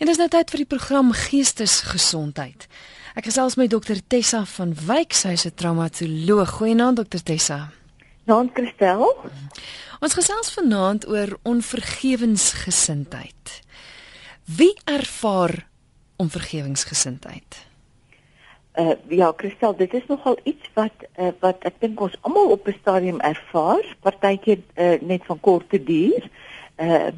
En dis nou tyd vir die program Geestesgesondheid. Ek gesels met dokter Tessa van Wyk, sy is 'n traumatoloog. Goeienaand dokter Tessa. Naam Christel. Ons gesels vanaand oor onvergewensgesindheid. Wie ervaar onvergewensgesindheid? Uh ja, Christel, dit is nogal iets wat uh, wat ek dink ons almal op 'n stadium ervaar, partykeer uh, net van korte duur uh,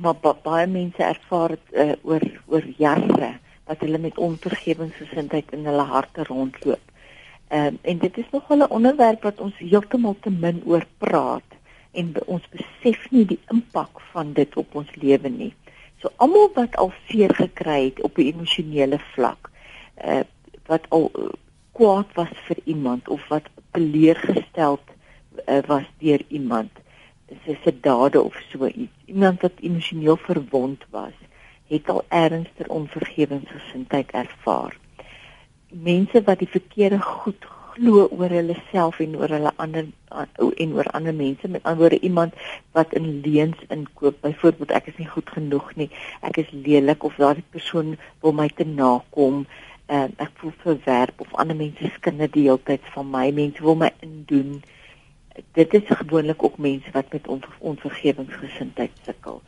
maar ba baie mense ervaar dit uh, oor oor jare dat hulle met onvergewensgesindheid in hulle harte rondloop. Ehm uh, en dit is nog 'n onderwerp wat ons heeltemal te min oor praat en ons besef nie die impak van dit op ons lewe nie. So almal wat al seer gekry het op 'n emosionele vlak, uh wat al uh, kwaad was vir iemand of wat teleurgestel uh, was deur iemand, sy se dade of so iets. Iemand wat emosioneel verwond was, het al ernstige onvergewensgesindheid ervaar. Mense wat die verkeerde goed glo oor hulle self en oor hulle ander en oor ander mense, met ander woorde iemand wat in leuns inkoop, byvoorbeeld ek is nie goed genoeg nie, ek is lelik of daardie persoon wil my te nakom, uh, ek voel verwerp of ander mense skinder die hele tyd van my, mense wil my indoen dit is gewoonlik ook mense wat met onvergewingsgesindheid sukkel.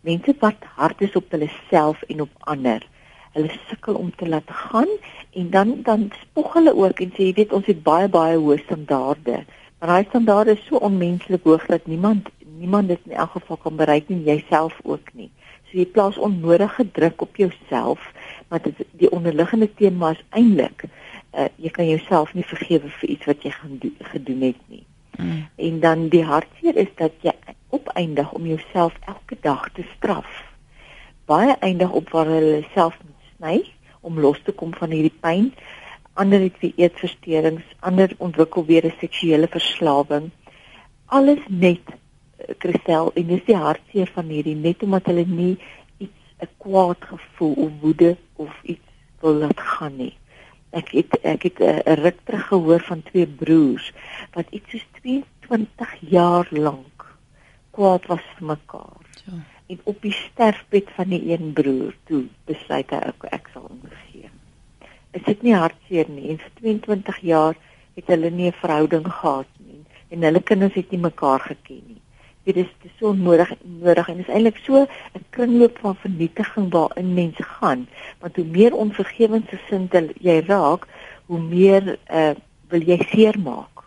Mense wat hard is op hulle self en op ander. Hulle sukkel om te laat gaan en dan dan spog hulle ook en sê jy weet ons het baie baie hoë standaarde. Maar daai standaarde is so onmenslik hoog dat niemand niemand dit in elk geval kan bereik nie, jouself ook nie. So jy plaas onnodige druk op jouself, maar dit die onderliggende tema is eintlik uh, jy kan jouself nie vergewe vir iets wat jy gaan do, gedoen het nie. Mm. En dan die hartseer is dat jy opeindig om jouself elke dag te straf. Baie eindig op waar hulle self moet sny om los te kom van hierdie pyn. Ander het weer eetversteurings, ander ontwikkel weer 'n seksuele verslawing. Alles net eh, Christel en dis die hartseer van hierdie net omdat hulle nie iets 'n kwaad gevoel of woede of iets wil laat gaan nie ek het ek het eh, 'n ruk terug gehoor van twee broers wat iets soos 22 jaar lank kwaad was vir mekaar. Ja. En op die sterfbed van die een broer toe besluit hy ek, ek sal omgee. Is dit nie hartseer nie? En vir 22 jaar het hulle nie 'n verhouding gehad nie en hulle kinders het nie mekaar geken nie dit is dit is so nodig nodig en is eintlik so 'n kringloop van vernietiging waarin mense gaan. Want hoe meer onvergewensgesind jy raak hoe meer uh, wil jy seermaak.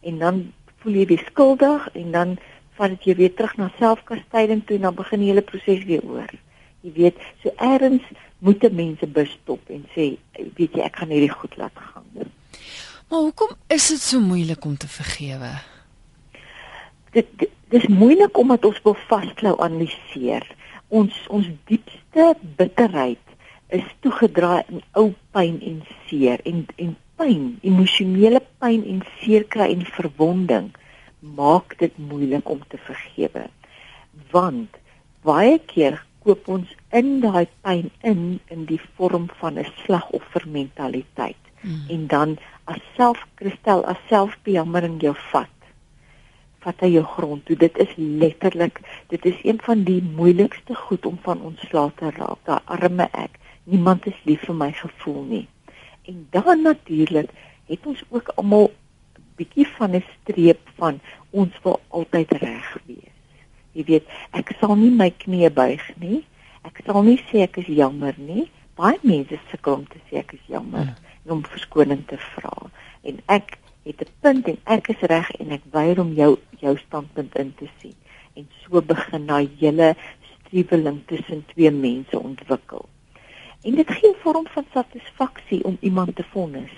En dan voel jy weer skuldig en dan val jy weer terug na selfkastyding toe en dan begin die hele proses weer oor. Jy weet so eers moet mense bestop en sê weet jy ek gaan hierdie goed laat gaan. Maar hoekom is dit so moeilik om te vergewe dit, dit dis moeilik omdat ons wil vasklou analiseer. Ons ons diepste bitterheid is toegedraai in ou pyn en seer en en pyn, emosionele pyn en seer kry en verwonding maak dit moeilik om te vergewe. Want baie keer koop ons in daai pyn in in die vorm van 'n slagoffermentaliteit mm. en dan as selfkristel as selfbejammering jou vat vat hy jou grond toe. Dit is letterlik, dit is een van die moeilikste goed om van ontslae te raak. Daai arme ek. Niemand is lief vir my gevoel nie. En dan natuurlik het ons ook almal bietjie van 'n streep van ons wil altyd reg wees. Jy weet, ek sal nie my knie buig nie. Ek sal nie sê ek is jammer nie. Baie mense sukkel om te sê ek is jammer ja. en om verskoning te vra. En ek het 'n punt en ek is reg en ek weier om jou jou standpunt in te sien. En so begin daai hele streweling tussen twee mense ontwikkel. En dit gee 'n vorm van satisfaksie om iemand te vonnis.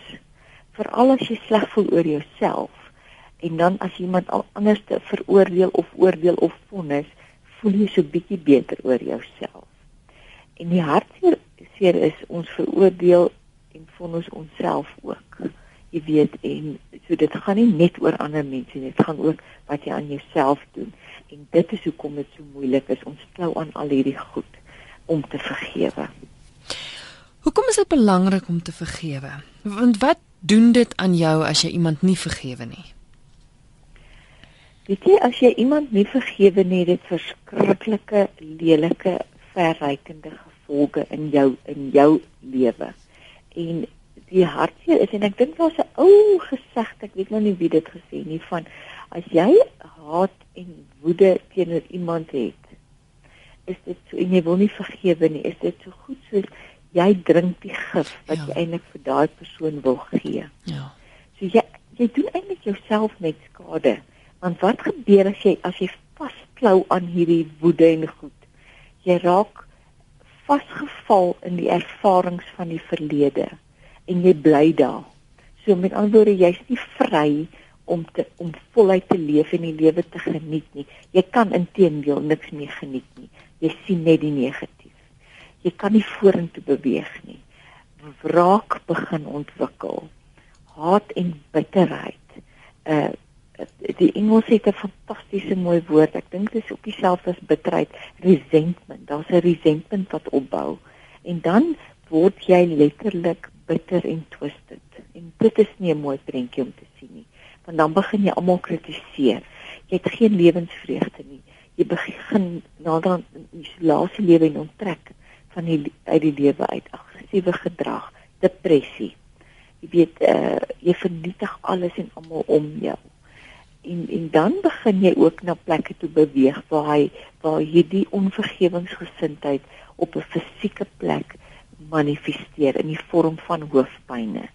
Veral as jy sleg voel oor jouself en dan as iemand anders te veroordeel of oordeel of vonnis, voel jy so bietjie beter oor jouself. En die hartseer is ons veroordeel en vonnis onsself ook jy weet en so dit gaan nie net oor ander mense nie, dit gaan ook wat jy aan jouself doen. En dit is hoekom dit so moeilik is om stil aan al hierdie goed om te vergewe. Hoekom is dit belangrik om te vergewe? Want wat doen dit aan jou as jy iemand nie vergewe nie? Weet jy as jy iemand nie vergewe nie, dit verskriklike lelike verrykende gevolge in jou in jou lewe. En die hartseer is en ek dink daar's 'n ou gesegde, ek weet nou nie wie dit gesê nie van as jy haat en woede teenoor iemand het, is dit so en jy wil nie vergewe nie, is dit so goed soos jy drink die gif wat ja. jy eintlik vir daai persoon wil gee. Ja. So jy jy doen eintlik jouself net skade. Want wat gebeur as jy as jy vasklou aan hierdie woede en goed? Jy raak vasgeval in die ervarings van die verlede en jy bly daar. So met ander woorde, jy's nie vry om te om voluit te leef en die lewe te geniet nie. Jy kan intedeel niks meer geniet nie. Jy sien net die negatief. Jy kan nie vorentoe beweeg nie. Wraak begin ontwikkel. Haat en bitterheid. Uh die Engels het 'n fantastiese mooi woord. Ek dink dit is ook dieselfde as bitterheid, resentment. Daar's 'n resentment wat opbou. En dan word jy letterlik bitter en twisted. En dit is nie 'n mooi prentjie om te sien nie. Want dan begin jy almal kritiseer. Jy het geen lewensvreugde nie. Jy begin naderhand isolasie lewe en onttrek van die uit die lewe uit aggressiewe gedrag, depressie. Jy weet, uh, jy vernietig alles en almal om jou en en dan begin jy ook na plekke toe beweeg waar hy waar hierdie onvergewensgesindheid op 'n fisieke plek manifesteer in die vorm van hoofpynne,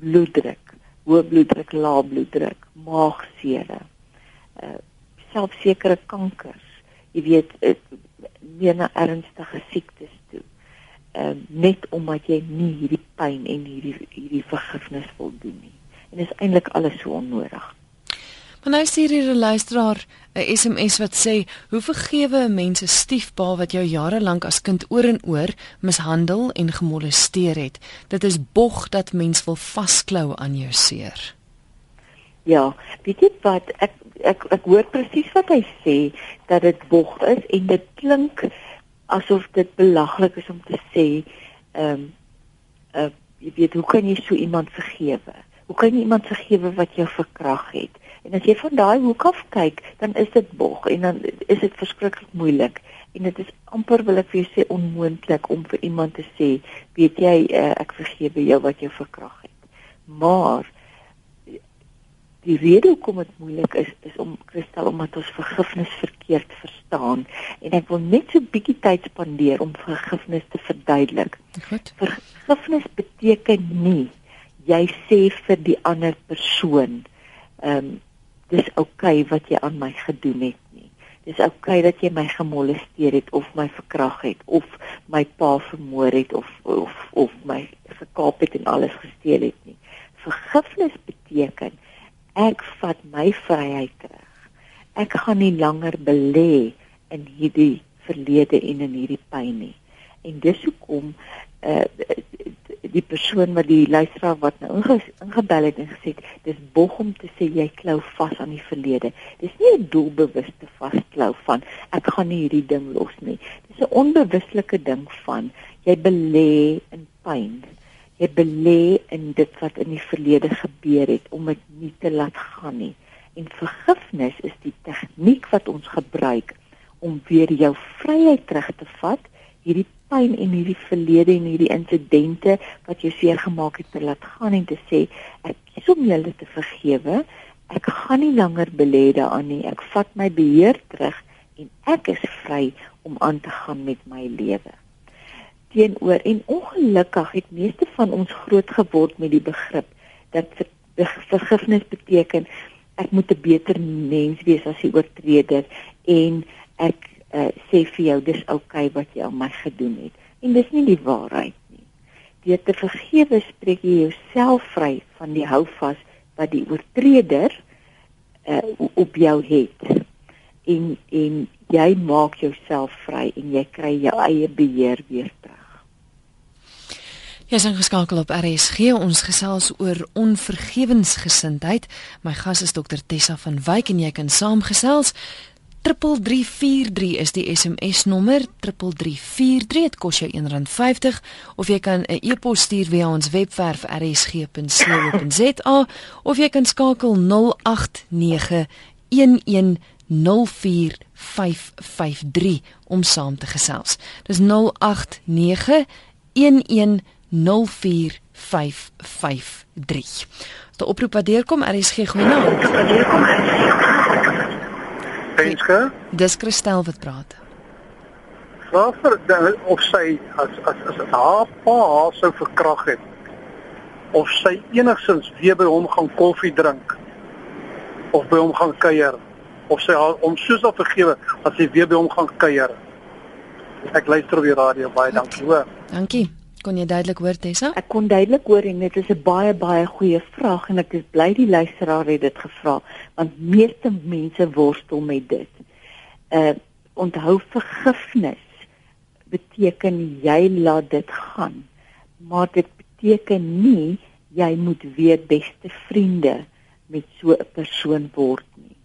bloeddruk, hoë bloeddruk, lae bloeddruk, maagseere, uh selfsekere kankers, jy weet, meer na ernstige siektes toe. Ehm uh, net omdat jy nie hierdie pyn en hierdie hierdie vergifnis wil doen nie. En dit is eintlik alles so onnodig. En nou stuur hier 'n luisteraar 'n SMS wat sê: "Hoe vergewe 'n mens 'n stiefpa wat jou jare lank as kind oor en oor mishandel en gemolesteer het? Dit is bog dat mens wil vasklou aan jou seer." Ja, weet jy wat ek ek ek hoor presies wat hy sê dat dit bog is en dit klink asof dit belaglik is om te sê ehm um, uh, jy weet hoe kan jy so iemand vergewe? Hoe kan jy iemand vergewe wat jou verkrag het? En as jy van daai hoek af kyk, dan is dit bog en dan is dit verskriklik moeilik en dit is amper wil ek vir jou sê onmoontlik om vir iemand te sê, weet jy, uh, ek vergewe jou wat jy verkrag het. Maar die rede hoekom dit moeilik is is om kristal omdat ons vergifnis verkeerd verstaan en ek wil net so bietjie tyd spandeer om vergifnis te verduidelik. Goed. Vergifnis beteken nie jy sê vir die ander persoon ehm um, dis oukei okay wat jy aan my gedoen het nie. Dis oukei okay dat jy my gemolesteer het of my verkrag het of my pa vermoor het of of of my gekaap het en alles gesteel het nie. Vergifnis beteken ek vat my vryheid terug. Ek gaan nie langer belê in hierdie verlede en in hierdie pyn nie. En dis hoekom uh die persoon wat die luisteraar wat nou inge, ingebel het en gesê dis bog om te sê jy klou vas aan die verlede. Dis nie 'n doelbewuste vasklou van ek gaan nie hierdie ding los nie. Dis 'n onbewuslike ding van jy belê in pyn. Jy belê in dit wat in die verlede gebeur het om dit nie te laat gaan nie. En vergifnis is die tegniek wat ons gebruik om weer jou vryheid terug te vat hierdie pyn en hierdie verlede en hierdie insidente wat jou seer gemaak het te laat gaan en te sê ek kies om julle te vergewe. Ek gaan nie langer belê daaraan nie. Ek vat my beheer terug en ek is vry om aan te gaan met my lewe. Teenoor en ongelukkig het meeste van ons groot geword met die begrip dat vergifnis beteken ek moet 'n beter mens wees as die oortreder en ek uh, sê vir jou dis oukei okay wat jy aan my gedoen het en dis nie die waarheid nie. Deur te vergewe spreek jy jouself vry van die houvas wat die oortreder uh, op jou het. En en jy maak jouself vry en jy kry jou eie beheer weer terug. Jy is ingeskakel op RSG. Ons gesels oor onvergewensgesindheid. My gas is dokter Tessa van Wyk en jy kan saamgesels 3343 is die SMS nommer 3343 dit kos jou R1.50 of jy kan 'n e-pos stuur via ons webwerf rsg.co.za of jy kan skakel 089 1104 04553 om saam te gesels. Dis 089 1104553. Die oproep wat deurkom, RSG goeienaand. Penske? Dis Christel wat praat. Waarvoor of sy as as as haar pa haar sou verkrag het of sy enigsins weer by hom gaan koffie drink of by hom gaan kuier of sy haar om soos al vergewe as sy weer by hom gaan kuier. Ek luister op die radio baie dankie hoor. Dankie. Kon jy duidelik hoor Tessa? Ek kon duidelik hoor en dit is 'n baie baie goeie vraag en ek is bly die luisteraar het dit gevra want meeste mense worstel met dit. Uh onthou vergifnis beteken jy laat dit gaan. Maar dit beteken nie jy moet weer beste vriende met so 'n persoon word nie.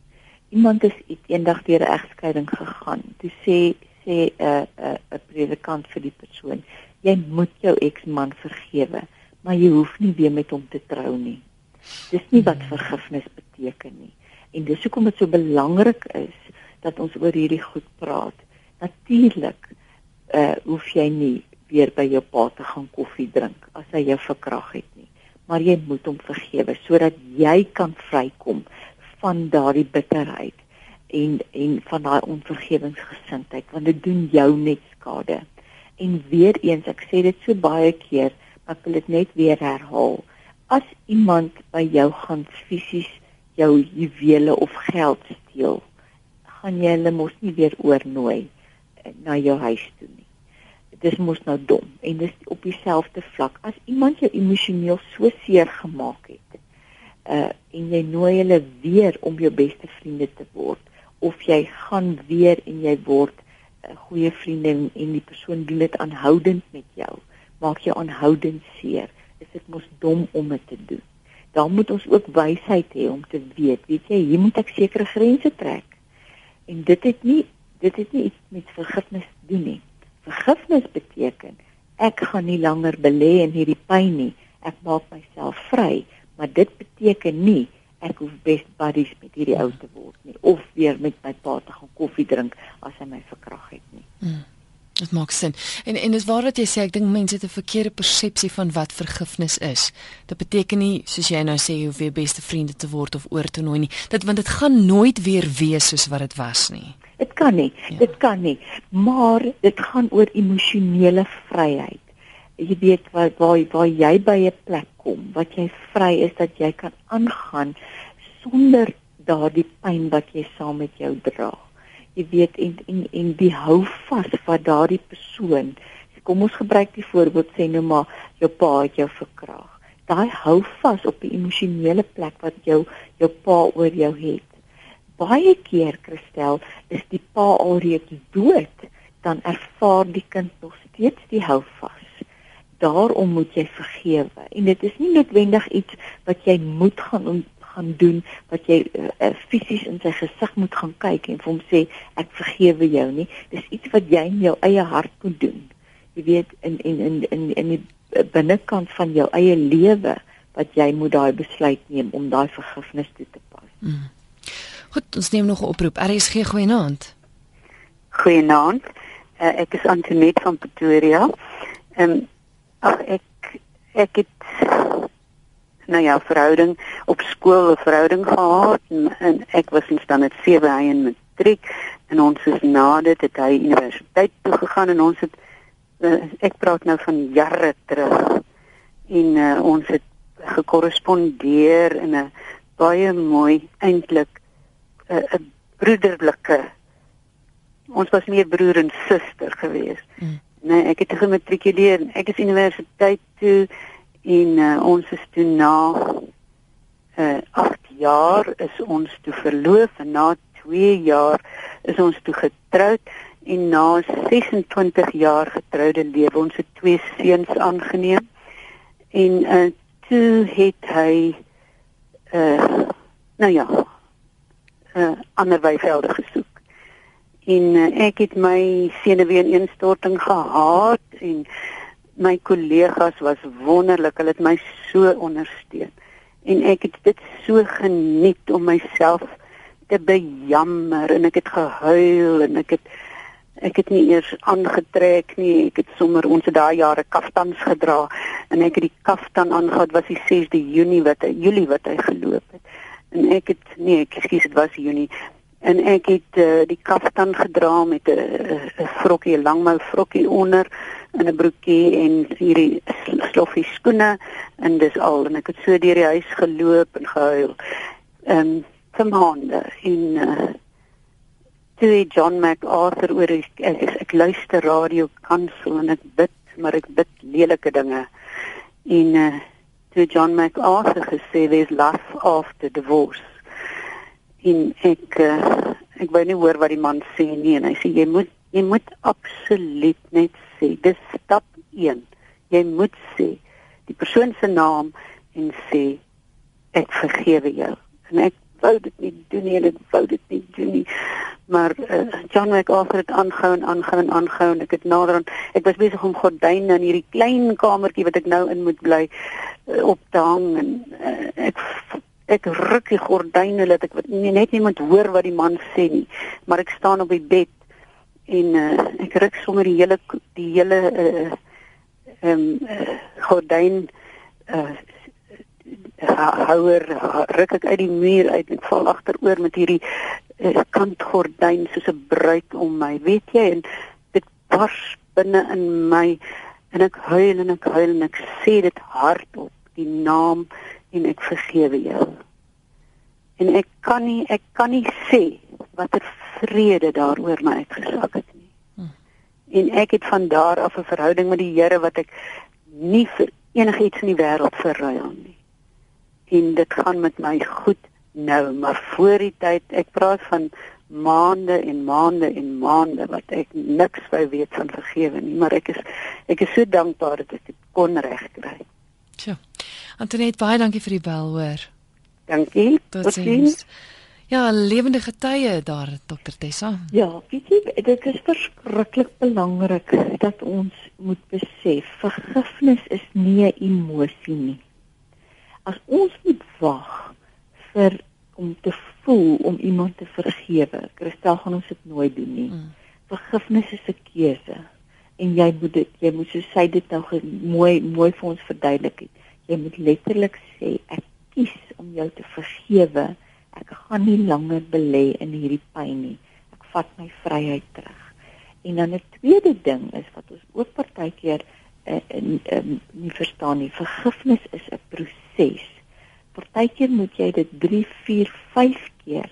Iemand is eendag deur 'n egskeiding gegaan. Toe sê sê 'n uh, 'n uh, 'n predikant vir die persoon jy moet jou eksman vergewe, maar jy hoef nie weer met hom te trou nie. Dis nie wat vergifnis beteken nie. En dis hoekom dit so belangrik is dat ons oor hierdie goed praat. Natuurlik uh hoef jy nie weer by jou pa te gaan koffie drink as hy jou verkrag het nie. Maar jy moet hom vergewe sodat jy kan vrykom van daardie bitterheid en en van daai onvergewensgesindheid want dit doen jou net skade. En weer eens, ek sê dit so baie keer, maar ek wil dit net weer herhaal. As iemand by jou gaan fisies jou juwele of geld steel, gaan jy hulle mos nie weer oornooi eh, na jou huis toe nie. Dit is mos nou dom en dis op dieselfde vlak as iemand jou emosioneel so seer gemaak het. Uh en jy nooi hulle weer om jou beste vriende te word of jy gaan weer en jy word 'n goeie vriendin en die persoon doen dit aanhoudend met jou, maak jou aanhoudend seer, is dit mos dom om dit te doen. Dan moet ons ook wysheid hê om te weet, weet jy, hier moet ek sekere grense trek. En dit het nie dit het nie iets met vergifnis doen nie. Vergifnis beteken ek gaan nie langer belê in hierdie pyn nie. Ek maak myself vry, maar dit beteken nie ek hoef best buddies met hierdie ou te word nie of weer met my pa te gaan koffie drink as hy my verkrag het nie. Mm. Dit maak sin. En en dis waar wat jy sê, ek dink mense het 'n verkeerde persepsie van wat vergifnis is. Dit beteken nie soos jy nou sê jy hoef weer beste vriende te word of oor te nooi nie. Dit want dit gaan nooit weer wees soos wat dit was nie. Dit kan nie. Ja. Dit kan nie. Maar dit gaan oor emosionele vryheid jy weet waar waar waar jy by 'n plek kom wat jy vry is dat jy kan aangaan sonder daardie pyn wat jy saam met jou dra. Jy weet en en en die hou vas van daardie persoon. Kom ons gebruik die voorbeeld sê nou maar jou pa het jou verkrag. Daai hou vas op die emosionele plek wat jou jou pa oor jou het. Baie keer Christel is die pa alreeds dood, dan ervaar die kind nog steeds die hou vas daarom moet jy vergewe en dit is nie noodwendig iets wat jy moet gaan gaan doen wat jy uh, fisies in sy gesig moet gaan kyk en vir hom sê ek vergewe jou nie. Dis iets wat jy in jou eie hart moet doen. Jy weet in in in in in die binnekant van jou eie lewe wat jy moet daai besluit neem om daai vergifnis toe te pas. Mm. goed ons neem nog 'n oproep. RSG goeienaand. Goeienaand. Uh, ek is Antoinette van Pretoria. En um, Ag ek ek het nou ja, verhouding op skool 'n verhouding gehad en, en ek was in standaard 7 hy in matriek en ons is na dit het hy universiteit toe gegaan en ons het uh, ek praat nou van jare terug en uh, ons het gekorrespondeer in 'n baie mooi eintlik eh, 'n uh, broederlike ons was meer broer en suster geweest. Mm. Nee, ek het gematrikuleer. Ek is universiteit toe en uh, ons is toe na uh eh, 8 jaar is ons toe verloof en na 2 jaar is ons toe getroud en na 26 jaar getroude lewe ons het twee seuns aangeneem. En uh toe het hy uh nou ja, uh ander wyvelde gesoek en uh, ek het my senuweeinstorting gehad en my kollegas was wonderlik. Hulle het my so ondersteun. En ek het dit so geniet om myself te bejammer en ek het gehuil en ek het ek het nie eers aangetrek nie. Ek het sommer ons het daai jare kaftans gedra en ek het die kaftan aangehad was die 6de Junie wat hy Julie wat hy geloop het. En ek het nee ek skuis dit was Junie en ek het uh, die kaftan gedra met 'n 'n vrokkie 'n langmou vrokkie onder en 'n broekie en hierdie sloffie skoene en dis al. En ek het so deur die huis geloop en gehuil. Ehm um, vir maande. En uh, toe John MacArthur oor ek, ek, ek luister radio kansel en ek bid maar ek bid lelike dinge. En uh, toe John MacArthur gesê there's life after divorce. En ek uh, ek wou nie hoor wat die man sê nie en hy sê jy moet jy moet absoluut net sê dis stap 1 jy moet sê die persoon se naam en sê ek vergewe jou. En ek wou dit nie doen nie ek wou dit nie doen nie. Maar uh, John MacArthur het aangehou en aangehou en aangehou en ek het nader aan ek was besig om gordyne in hierdie klein kamertjie wat ek nou in moet bly uh, op te hang en uh, ek ek ruk die gordyne dat ek net nie moet hoor wat die man sê nie. Maar ek staan op die bed en uh, ek ruk sommer die hele die hele uh, um, uh, gordyn uh, houer ruk ek uit die muur uit en val agteroor met hierdie uh, kantgordyn soos 'n bruid om my weet jy en dit bars binne in my en ek huil en ek huil en ek sê dit hardop die naam en ek vergewe jou. En ek kan nie ek kan nie sê watter vrede daaroor my uitgesak het nie. Hmm. En ek het van daar af 'n verhouding met die Here wat ek nie vir enigiets in die wêreld verruil nie. En dit gaan met my goed nou, maar voor die tyd, ek praat van maande en maande en maande wat ek niks wou weet van vergewe nie, maar ek is ek is so dankbaar dat ek dit kon regkry. Tja. Antoinette, baie dankie vir die bel, hoor. Dankie. Totsiens. Ja, lewende getuie daar, Dr Tessa. Ja, weet jy, dit is verskriklik belangrik dat ons moet besef vergifnis is nie 'n emosie nie. As ons moet wag vir om te voel om iemand te vergewe, Christel gaan ons dit nooit doen nie. Mm. Vergifnis is 'n keuse en jy moet dit jy moet so sê dit nou mooi mooi vir ons verduidelik het jy moet letterlik sê ek kies om jou te vergewe. Ek gaan nie langer belê in hierdie pyn nie. Ek vat my vryheid terug. En dan 'n tweede ding is wat ons ook partykeer uh, in um, nie verstaan nie. Vergifnis is 'n proses. Partykeer moet jy dit 3, 4, 5 keer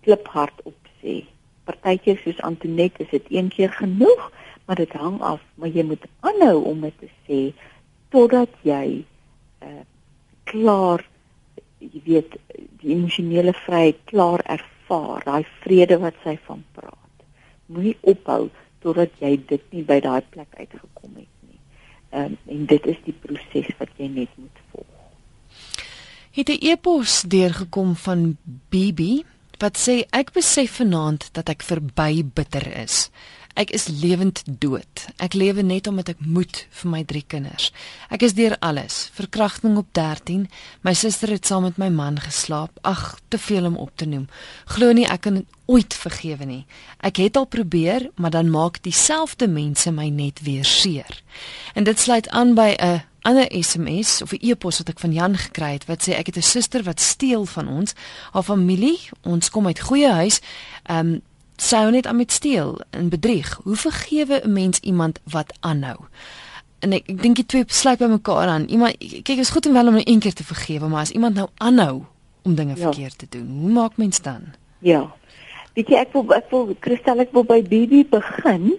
kliphard opsê. Partykeer soos Antoinette is dit een keer genoeg, maar dit hang af, maar jy moet aanhou om dit te sê totdat jy uh klaar jy weet die emosionele vryheid klaar ervaar, daai vrede wat sy van praat. Moenie ophou totdat jy dit nie by daai plek uitgekom het nie. Ehm um, en dit is die proses wat jy net moet volg. Het 'n e-pos deurgekom van BB wat sê ek besef vanaand dat ek verby bitter is. Ek is lewend dood. Ek lewe net omdat ek moet vir my drie kinders. Ek is deur alles. Verkrachting op 13. My suster het saam met my man geslaap. Ag, te veel om op te noem. Glo nie ek kan ooit vergewe nie. Ek het al probeer, maar dan maak dieselfde mense my net weer seer. En dit sluit aan by 'n ander SMS of 'n e-pos wat ek van Jan gekry het wat sê ek het 'n suster wat steel van ons, haar familie, ons kom uit goeie huis. Ehm um, sou net aan met steel en bedrieg. Hoe vergewe 'n mens iemand wat aanhou? En ek, ek dink die twee sluit by mekaar aan. Iemand kyk, is goed om wel om net een keer te vergewe, maar as iemand nou aanhou om dinge ja. verkeerd te doen, hoe maak mens dan? Ja. Weet jy ek wil ek wil Christel ek wil by Bibi begin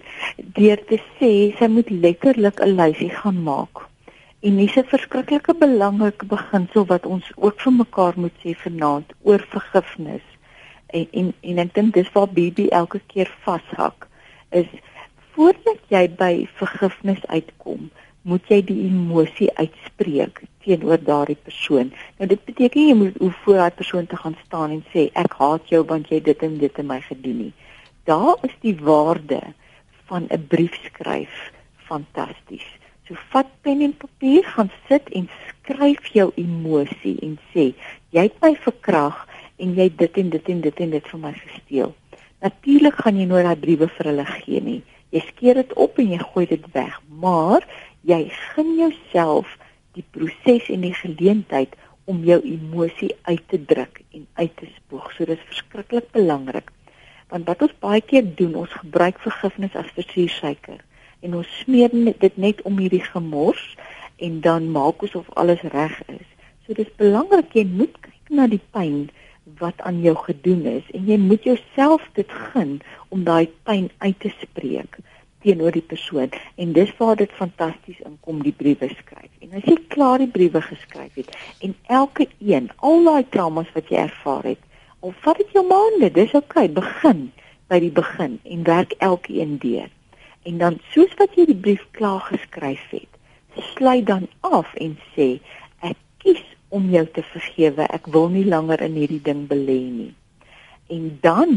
deur te sê sy moet letterlik 'n lysie gaan maak. En dis 'n verskriklike belangrike beginsel wat ons ook vir mekaar moet sê vanaand oor vergifnis en en en ek dink dis waar BB elke keer vashak is voordat jy by vergifnis uitkom moet jy die emosie uitspreek teenoor daardie persoon. Nou dit beteken jy moet hoe voor daai persoon te gaan staan en sê ek haat jou want jy dit en dit in my gedoen nie. Daar is die waarde van 'n brief skryf fantasties. So vat pen en papier, gaan sit en skryf jou emosie en sê jy het my verkrag en jy dit en dit en dit en dit vir my gesteel. Natuurlik gaan jy nooit daai briewe vir hulle gee nie. Jy skeer dit op en jy gooi dit weg, maar jy gun jouself die proses en die geleentheid om jou emosie uit te druk en uit te spoeg. So dis verskriklik belangrik. Want wat ons baie keer doen, ons gebruik vergifnis as versuursuiker en ons smeer dit net om hierdie gemors en dan maak ons of alles reg is. So dis belangrik jy moet kyk na die pyn wat aan jou gedoen is en jy moet jouself dit gun om daai pyn uit te spreek teenoor die persoon en dis waar dit fantasties inkom die briewe skryf. En as jy klaar die briewe geskryf het en elke een, al daai traumas wat jy ervaar het, al vat dit jou maande, dis oukei, okay, begin by die begin en werk elke een deur. En dan soos wat jy die brief klaar geskryf het, sluit dan af en sê ek kies om jou te vergewe. Ek wil nie langer in hierdie ding belê nie. En dan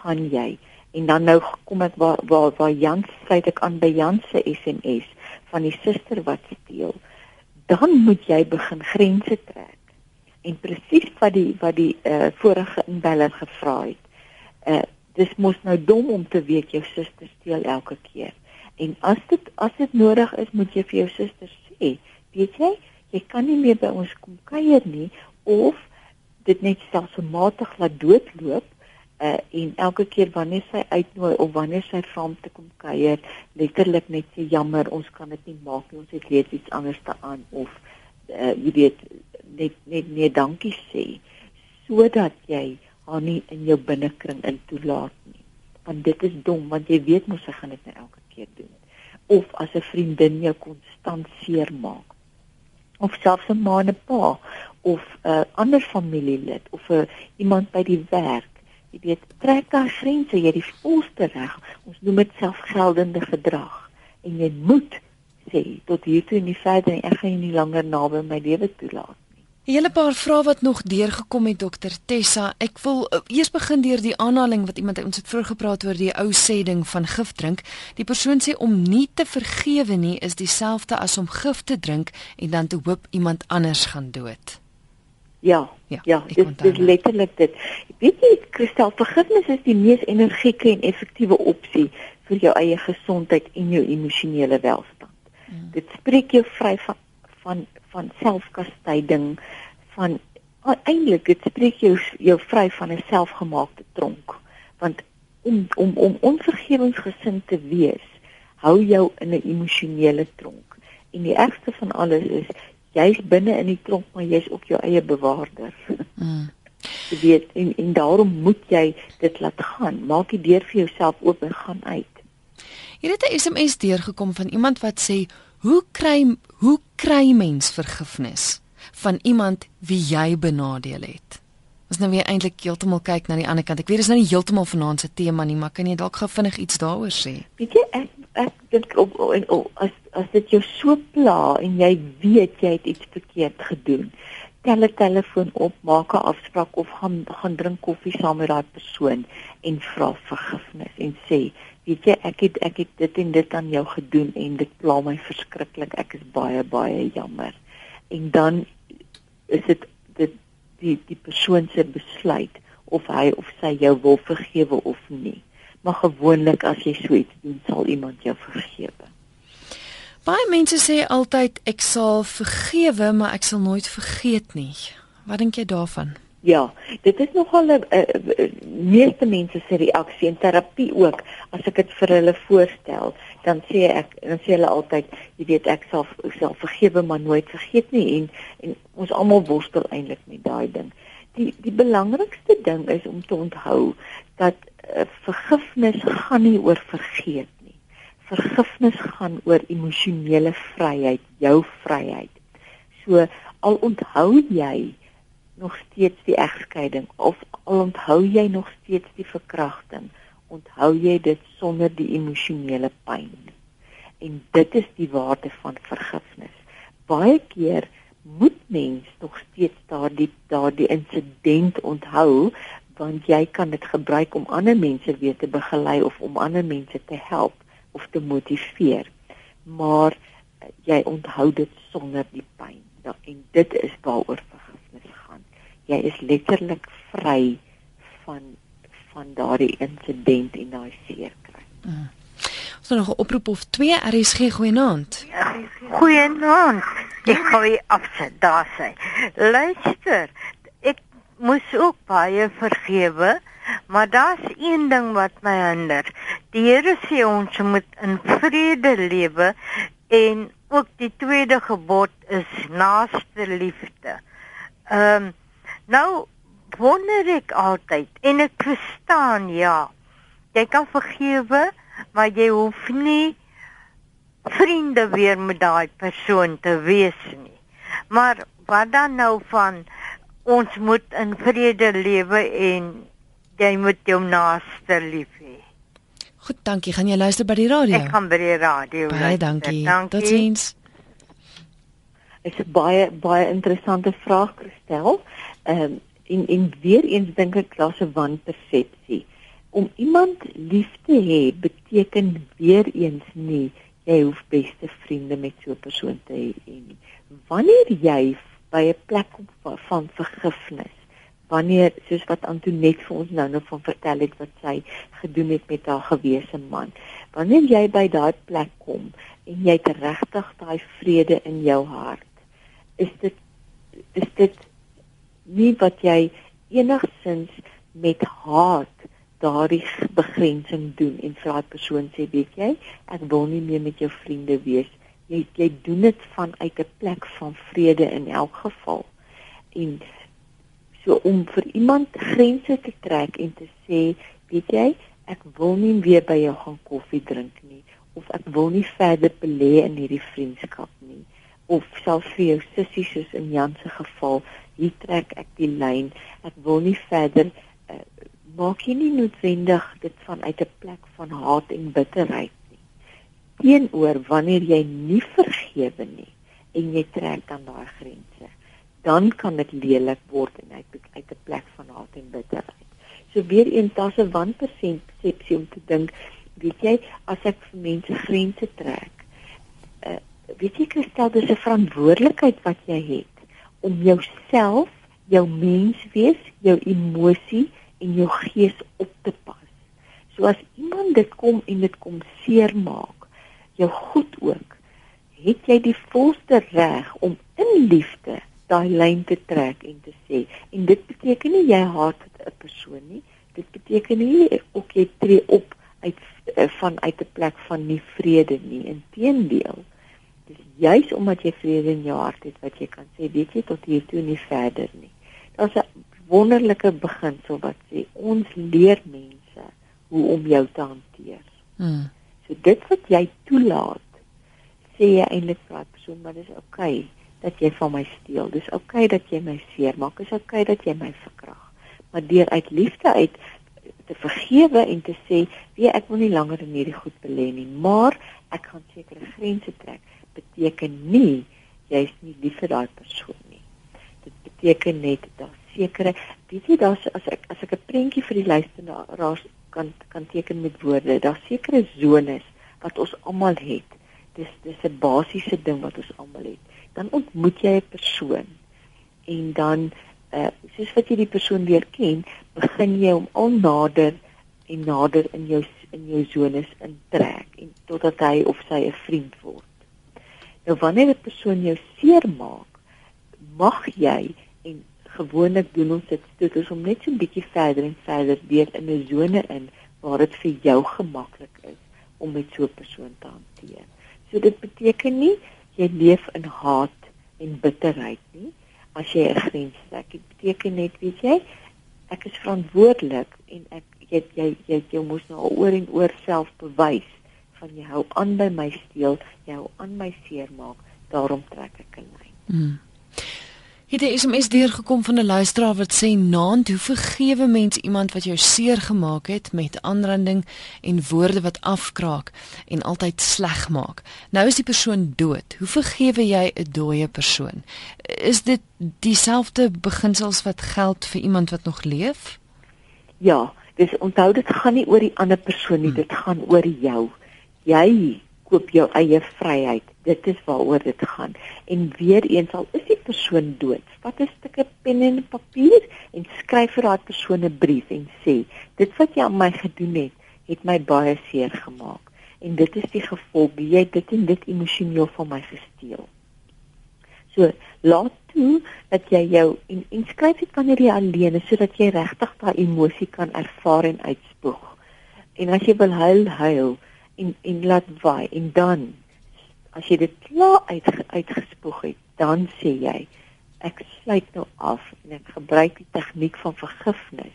gaan jy en dan nou kom ek waar waar waar Jan sluit ek aan by Jan se SMS van die suster wat steel. Dan moet jy begin grense trek. En presies wat die wat die uh, vorige inbeller gevra het. Uh dis mos nou dom om te weet jou suster steel elke keer. En as dit as dit nodig is, moet jy vir jou suster sê, weet jy, jy kan nie meer by ons kom kuier nie of dit net stelselmatig laat doodloop uh, en elke keer wanneer sy uitnooi of wanneer sy vra om te kom kuier, letterlik net sê jammer, ons kan dit nie maak nie, ons het lees iets anders te aan of uh, jy weet net net nee dankie sê sodat jy haar nie in jou binnekring in toelaat nie. Want dit is dom want jy weet mos sy gaan dit nou elke keer doen. Of as 'n vriendin jou konstant seermaak of selfs 'n ma en 'n pa of 'n uh, ander familielid of 'n uh, iemand by die werk. Jy weet, trek daar grense, jy die volste reg. Ons noem dit selfgeldende gedrag en jy moet sê tot hier toe en nie verder nie. Ek gaan jou nie langer naby my lewe toelaat. Hele paar vrae wat nog deurgekom het dokter Tessa. Ek wil uh, eers begin deur die aanhaling wat iemand ons het vroeër gepraat oor die ou sê ding van gif drink. Die persoon sê om nie te vergewe nie is dieselfde as om gif te drink en dan te hoop iemand anders gaan dood. Ja, ja, ja dit is letterlik dit. Weet jy, Kristal, vergifnis is die mees energieke en effektiewe opsie vir jou eie gesondheid en jou emosionele welstand. Hmm. Dit spreek jou vry van van van selfkastyding van eintlik dit spreek jou jou vry van 'n selfgemaakte tronk. Want om om om onvergewensgesind te wees hou jou in 'n emosionele tronk. En die ergste van alles is jy's binne in die tronk maar jy's ook jou eie bewaarder. Mm. jy weet en en daarom moet jy dit laat gaan. Maak die deur vir jouself oop en gaan uit. Hier het 'n SMS deurgekom van iemand wat sê Hoe kry hoe kry mens vergifnis van iemand wie jy benadeel het? Ons nou weer eintlik heeltemal kyk na die ander kant. Ek weet dis nou nie heeltemal vanaand se tema nie, maar kan jy dalk gou vinnig iets daaroor sê? Weet jy ek ek dink op, op, op as as dit jou so pla en jy weet jy het iets verkeerd gedoen, tel 'n telefoon op, maak 'n afspraak of gaan gaan drink koffie saam met daai persoon en vra vergifnis en sê weet jy ek het ek het dit en dit aan jou gedoen en dit pla my verskriklik. Ek is baie baie jammer. En dan is dit dit die die persoon se besluit of hy of sy jou wil vergewe of nie. Maar gewoonlik as jy so iets doen sal iemand jou vergewe. Baie mense sê altyd ek sal vergewe maar ek sal nooit vergeet nie. Wat dink jy daarvan Ja, dit is nogal 'n meeste mense se reaksie in terapie ook as ek dit vir hulle voorstel, dan sê ek dan sê hulle altyd, jy weet ek sal sal vergewe maar nooit vergeet nie en en ons almal worstel eintlik met daai ding. Die die belangrikste ding is om te onthou dat uh, vergifnis gaan nie oor vergeet nie. Vergifnis gaan oor emosionele vryheid, jou vryheid. So al onthou jy nog steeds die egskeiding of al onthou jy nog steeds die verkrachting, onthou jy dit sonder die emosionele pyn. En dit is die waarde van vergifnis. Baie keer moet mens nog steeds daardie daardie insident onthou want jy kan dit gebruik om ander mense weer te begelei of om ander mense te help of te motiveer. Maar eh, jy onthou dit sonder die pyn. Ja, en dit is waaroor jy is letterlik vry van van daardie insident en daai seer kry. Mm. Ons het nog 'n oproep of twee RSG goeienaand. Goeienaand. Ek gooi afsit daar sê. Luister, ek moes ook baie vergewe, maar daar's een ding wat my hinder. Die Here sê ons moet in vrede lewe en ook die tweede gebod is naaste liefde. Ehm um, nou wonder ek altyd en ek verstaan ja. Jy kan vergewe, maar jy hoef nie vriende weer met daai persoon te wees nie. Maar wat dan nou van ons moet in vrede lewe en jy moet jou naaste lief hê. Goed, dankie. Gaan jy luister by die radio? Ek gaan by die radio. Baie luister. dankie. dankie. Totsiens. Dit is 'n baie baie interessante vraag gestel. Ehm um, en en weer eens dink ek daar's 'n wanpersepsie. Om iemand lief te hê beteken weer eens nie jy hoef beste vriende met so 'n persoon te hê nie. Wanneer jy by 'n plek kom van vergifnis, wanneer soos wat Antoinette vir ons nou nog van vertel het wat sy gedoen het met haar gewese man, wanneer jy by daai plek kom en jy het regtig daai vrede in jou hart, is dit is dit nie wat jy enigsins met haat daardie begrensing doen. En vir daai persoon sê weet jy ek wil nie meer met jou vriende wees jy jy doen dit vanuit 'n plek van vrede in elk geval. En so om vir iemand grense te trek en te sê weet jy ek wil nie weer by jou gaan koffie drink nie of ek wil nie verder belê in hierdie vriendskap nie of selfs vir jou sussie soos in Jan se geval hier trek ek die lyn. Ek wil nie verder uh, maak jy nie noodwendig dit vanuit 'n plek van haat en bitterheid nie. Teenoor wanneer jy nie vergewe nie en jy trek dan daai grense, dan kan dit lelik word en uit uit 'n plek van haat en bitterheid. So weer eens daar's 'n wanpersepsie om te dink, weet jy, as ek vir mense grense trek, uh, weet jy Christel, dis 'n verantwoordelikheid wat jy het om jouself, jou menswees, jou emosie en jou gees op te pas. So as iemand dit kom en dit kom seermaak, jou goed ook, het jy die volste reg om in liefde daai lyn te trek en te sê en dit beteken nie jy haat 'n persoon nie. Dit beteken nie ook jy tree op uit eh, van uit 'n plek van nie vrede nie. Inteendeel, Dis juis omdat jy vrede in jou hart het wat jy kan sê, weet jy tot hier toe nie verder nie. Daar's 'n wonderlike beginsel wat sê ons leer mense hoe om jou te hanteer. Hmm. So dit wat jy toelaat, sê jy eintlik vir 'n persoon, maar dis oukei okay dat jy van my steel. Dis oukei okay dat jy my seermaak. Dis oukei okay dat jy my verkrag. Maar deur uit liefde uit te vergewe en te sê, "Wie ek wil nie langer in hierdie goed belê nie, maar ek gaan sekere grense trek." Beteken nie jy's nie lief vir daai persoon nie. Dit beteken net dat sekere, weet jy, daar's as ek as ek 'n prentjie vir die luisteraars kan kan teken met woorde, daar's sekere zones wat ons almal het. Dis dis 'n basiese ding wat ons almal het. Dan ontmoet jy 'n persoon en dan uh soos wat jy die persoon leer ken, begin jy hom al nader en nader in jou in jou zones intrek en totdat hy of sy 'n vriend word. Nou wanneer 'n persoon jou seermaak, mag jy en gewoonlik doen ons dit dit is om net so 'n bietjie verder en verder deur in 'n sone in waar dit vir jou gemaklik is om met so 'n persoon te hanteer. So dit beteken nie jy leef in haat en bitterheid nie as jy 'n grens trek. Dit beteken net, weet jy, ek is verantwoordelik en ek jy jy jy, jy moet nou oor en oor self bewys van jy hou aan by my steel, jy hou aan my seermaak, daarom trek ek 'n lyn. Mm. Het jy SMS deurgekom van 'n luisteraar wat sê naand hoe vergewe mens iemand wat jou seer gemaak het met aanranding en woorde wat afkraak en altyd sleg maak. Nou is die persoon dood. Hoe vergewe jy 'n dooie persoon? Is dit dieselfde beginsels wat geld vir iemand wat nog leef? Ja, dis onthou dit gaan nie oor die ander persoon nie, hmm. dit gaan oor jou jy koop jou eie vryheid. Dit is waaroor dit gaan. En weer eens al is die persoon dood, vat 'n stukkie pen en papier en skryf vir daardie persoon 'n brief en sê: "Dit wat jy aan my gedoen het, het my baie seer gemaak en dit is die gevolg. Jy het dit en dit emosioneel van my gesteel." So, laat toe dat jy jou en, en skryf dit wanneer jy alleen is sodat jy regtig daai emosie kan ervaar en uitspoeg. En as jy wil huil, huil en en laat waai en dan as jy dit klaar uit uitgespoeg het, dan sê jy ek sluit nou af en ek gebruik die tegniek van vergifnis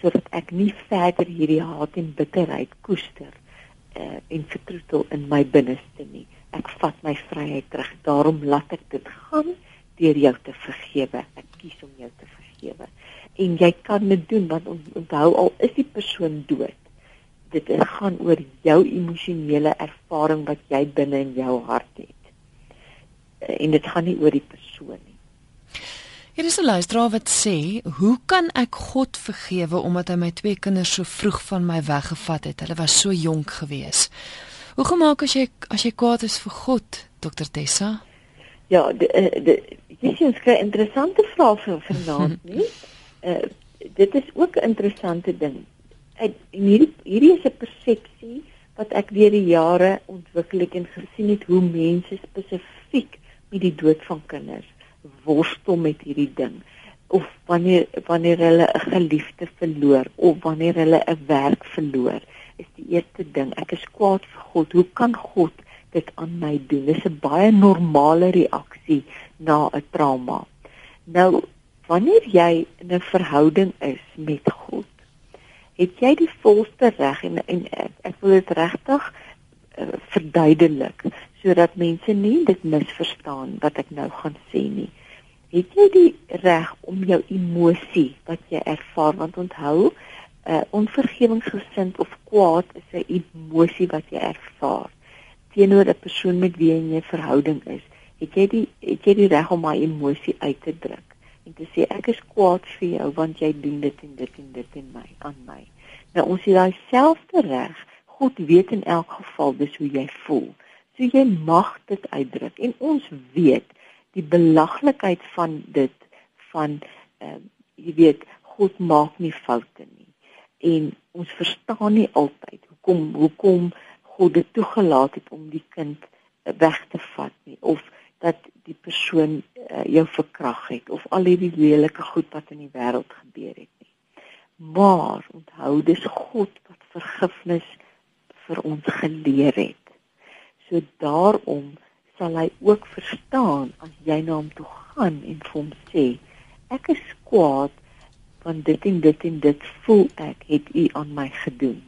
sodat ek nie verder hierdie haat en bitterheid koester uh, en vertroetel in my binneste nie. Ek vat my vryheid terug. Daarom laat ek dit gaan deur jou te vergewe. Ek kies om jou te vergewe. En jy kan dit doen want onthou al is die persoon dood dit gaan oor jou emosionele ervaring wat jy binne in jou hart het. Eh, en dit gaan nie oor die persoon nie. Hier is 'n luisteraar wat sê, "Hoe kan ek God vergewe omdat hy my twee kinders so vroeg van my weggevat het? Hulle was so jonk gewees." Hoe gemaak as jy as jy kwaad is vir God, Dr Tessa? Ja, dit is 'n interessante vraag vir vanaand, nie? Uh, dit is ook 'n interessante ding en hierdie hierdie is 'n persepsie wat ek deur die jare ontwikkel het en gesien het hoe mense spesifiek met die dood van kinders worstel met hierdie ding. Of wanneer wanneer hulle 'n geliefde verloor of wanneer hulle 'n werk verloor is die eerste ding. Ek is kwaad vir God. Hoe kan God dit aan my doen? Dis 'n baie normale reaksie na 'n trauma. Nou wanneer jy in 'n verhouding is met God het jy die volste reg en en ek, ek wil dit regtig uh, verduidelik sodat mense nie dit misverstaan wat ek nou gaan sê nie. Het jy die reg om jou emosie wat jy ervaar want onthou, uh, onvergewingsgesind of kwaad is 'n emosie wat jy ervaar teenoor 'n persoon met wie jy 'n verhouding is. Het jy die het jy die reg om my emosie uit te druk? En te sê ek is kwaad vir jou want jy doen dit en dit en dit en my aan my. Nou ons het daai selfde reg. God weet in elk geval dis hoe jy voel. So jy mag dit uitdruk en ons weet die belaglikheid van dit van uh, jy weet God maak nie foute nie. En ons verstaan nie altyd hoekom hoekom God dit toegelaat het om die kind weg te vat nie of dat die persoon uh, jou verkrag het of al hierdie lelike goed wat in die wêreld gebeur het nie. Maar onthou dis God wat vergifnis vir ons geleer het. So daarom sal hy ook verstaan as jy na hom toe gaan en vir hom sê ek is kwaad want dit en dit en dit voel ek het u aan my gedoen.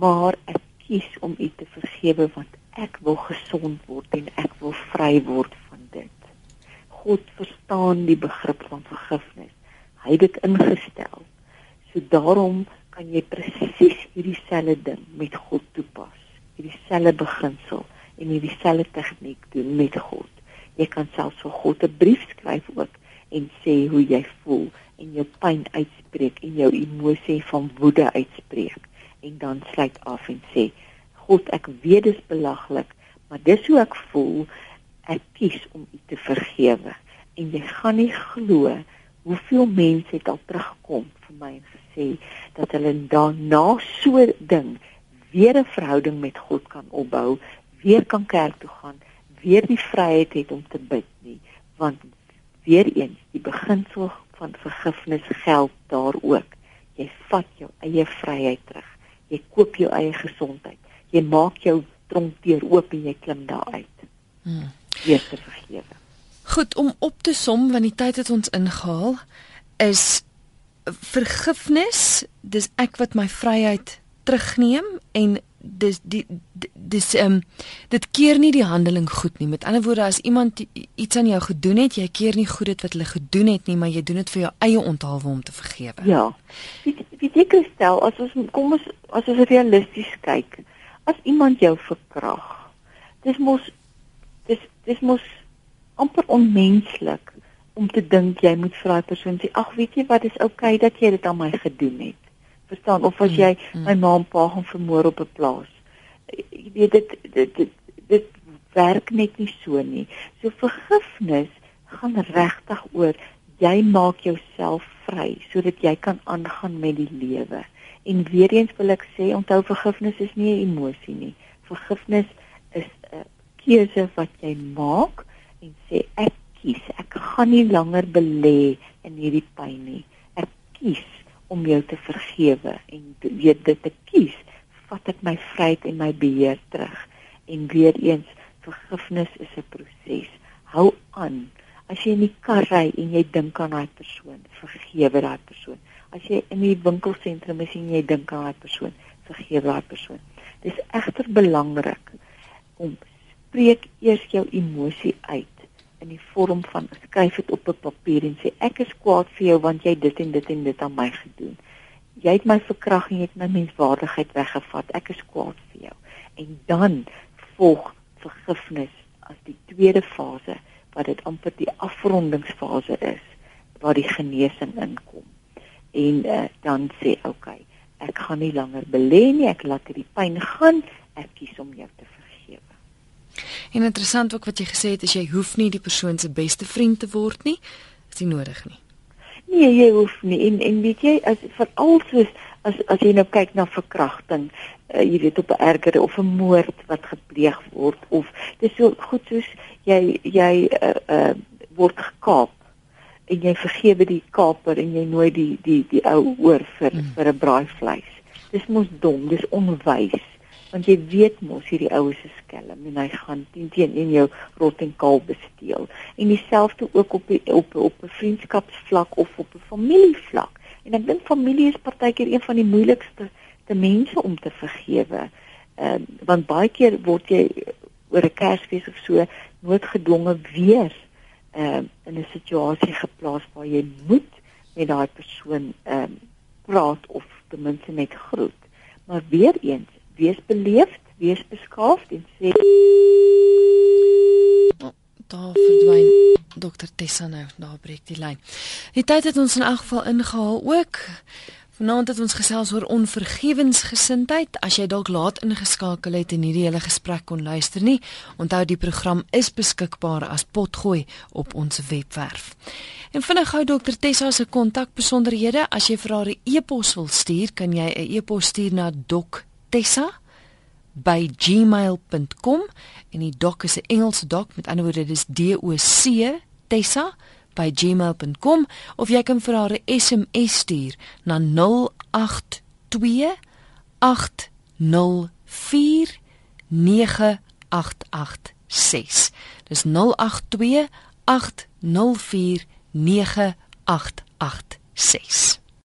Maar ek kies om u te vergewe want ek wil gesond word en ek wil vry word van dit. God verstaan die begrip van vergifnis. Hy het dit ingestel. So daarom kan jy presies hierdie selfde ding met God toepas. Hierdie selfde beginsel en hierdie selfde tegniek doen met God. Jy kan selfs vir God 'n brief skryf ook en sê hoe jy voel en jou pyn uitspreek en jou emosie van woede uitspreek en dan sluit af en sê God, ek weet dit is belaglik, maar dis hoe ek voel. Ek kies om U te vergewe. En jy gaan nie glo hoeveel mense het al teruggekom vir my en gesê dat hulle daarna so ding weer 'n verhouding met God kan opbou, weer kan kerk toe gaan, weer die vryheid het om te bid nie, want weer eens die beginsel van vergifnis geld daar ook. Jy vat jou eie vryheid terug. Jy koop jou eie gesondheid jy maak jou tronkdeur oop en jy klim daar uit. Hmm. Weer te vergewe. Goed om op te som want die tyd het ons ingehaal is vergifnis dis ek wat my vryheid terugneem en dis die dis ehm um, dit keer nie die handeling goed nie met ander woorde as iemand iets aan jou gedoen het jy keer nie goed dit wat hulle gedoen het nie maar jy doen dit vir jou eie onthaalwe om te vergewe ja wie wie ek stel as ons kom ons as ons realisties kyk as iemand jou verkrag. Dis mos dis dis mos amper onmenslik om te dink jy moet vir daai persoon sê ag weet jy wat is oukei okay dat jy dit aan my gedoen het. Verstaan of as mm, jy mm, my ma en pa gaan vermoor op 'n plaas. jy weet dit dit dit, dit werk net nie so nie. So vergifnis gaan regtig oor jy maak jouself vry sodat jy kan aangaan met die lewe. En weer eens wil ek sê onthou vergifnis is nie 'n emosie nie. Vergifnis is 'n keuse wat jy maak en sê ek kies. Ek gaan nie langer belê in hierdie pyn nie. Ek kies om jou te vergewe en weet dit te kies, vat ek my vryheid en my beheer terug. En weer eens vergifnis is 'n proses. Hou aan. As jy in die kar ry en jy dink aan daai persoon, vergewe daai persoon. As jy in die winkelsentrum is en jy dink aan daai persoon, vergewe daai persoon. Dis egter belangrik om spreek eers jou emosie uit in die vorm van skryf dit op 'n papier en sê ek is kwaad vir jou want jy dit en dit en dit aan my gedoen. Jy het my verkrag en jy het my menswaardigheid weggevat. Ek is kwaad vir jou. En dan volg vergifnis as die tweede fase wat dit amper die afrondingsfase is waar die genesing inkom. En uh, dan sê okay, ek gaan nie langer belê nie, ek laat hierdie pyn gaan, ek kies om jou te vergewe. En interessant ook wat jy gesê het, is jy hoef nie die persoon se beste vriend te word nie. Is nie nodig nie. Nee, jy hoef nie. En en weet jy, as veral soos as as jy nou kyk na verkrachting, uh, jy weet op 'n erger of 'n moord wat gepleeg word of dis so goed soos jy jy uh, uh, word gekaap en jy vergewe die kaper en jy nooi die die die ou oor vir mm. vir 'n braaivleis. Dis mos dom, dis onwys want jy weet mos hierdie oues is skelm en hy gaan teen teen in jou rot en kaal besteel. En dieselfde ook op die, op op 'n vriendskapsvlak of op 'n familievlak. En ek dink familie is partykeer een van die moeilikste te mense om te vergewe. Ehm uh, want baie keer word jy oor 'n Kersfees of so noodgedwonge weer ehm uh, in 'n situasie geplaas waar jy moet met daai persoon ehm uh, praat of ten minste net groet. Maar weer eens, wees beleefd, wees beskaafd en sê oh, daar verdwyn dokter Tessa nou, daar breek die lyn. Die tyd het ons in elk geval ingehaal ook. Vanaand het ons gesels oor onvergewensgesindheid. As jy dalk laat ingeskakel het en nie die hele gesprek kon luister nie, onthou die program is beskikbaar as potgooi op ons webwerf. En vinnig gou dokter Tessa se kontakbesonderhede, as jy vir haar 'n e-pos wil stuur, kan jy 'n e-pos stuur na doktessa@gmail.com en die dok is 'n Engelse dok, met ander woorde dis D O C Tessa by gmail.com of jy kan vir haar 'n SMS stuur na 082 804 9886. Dis 082 804 9886.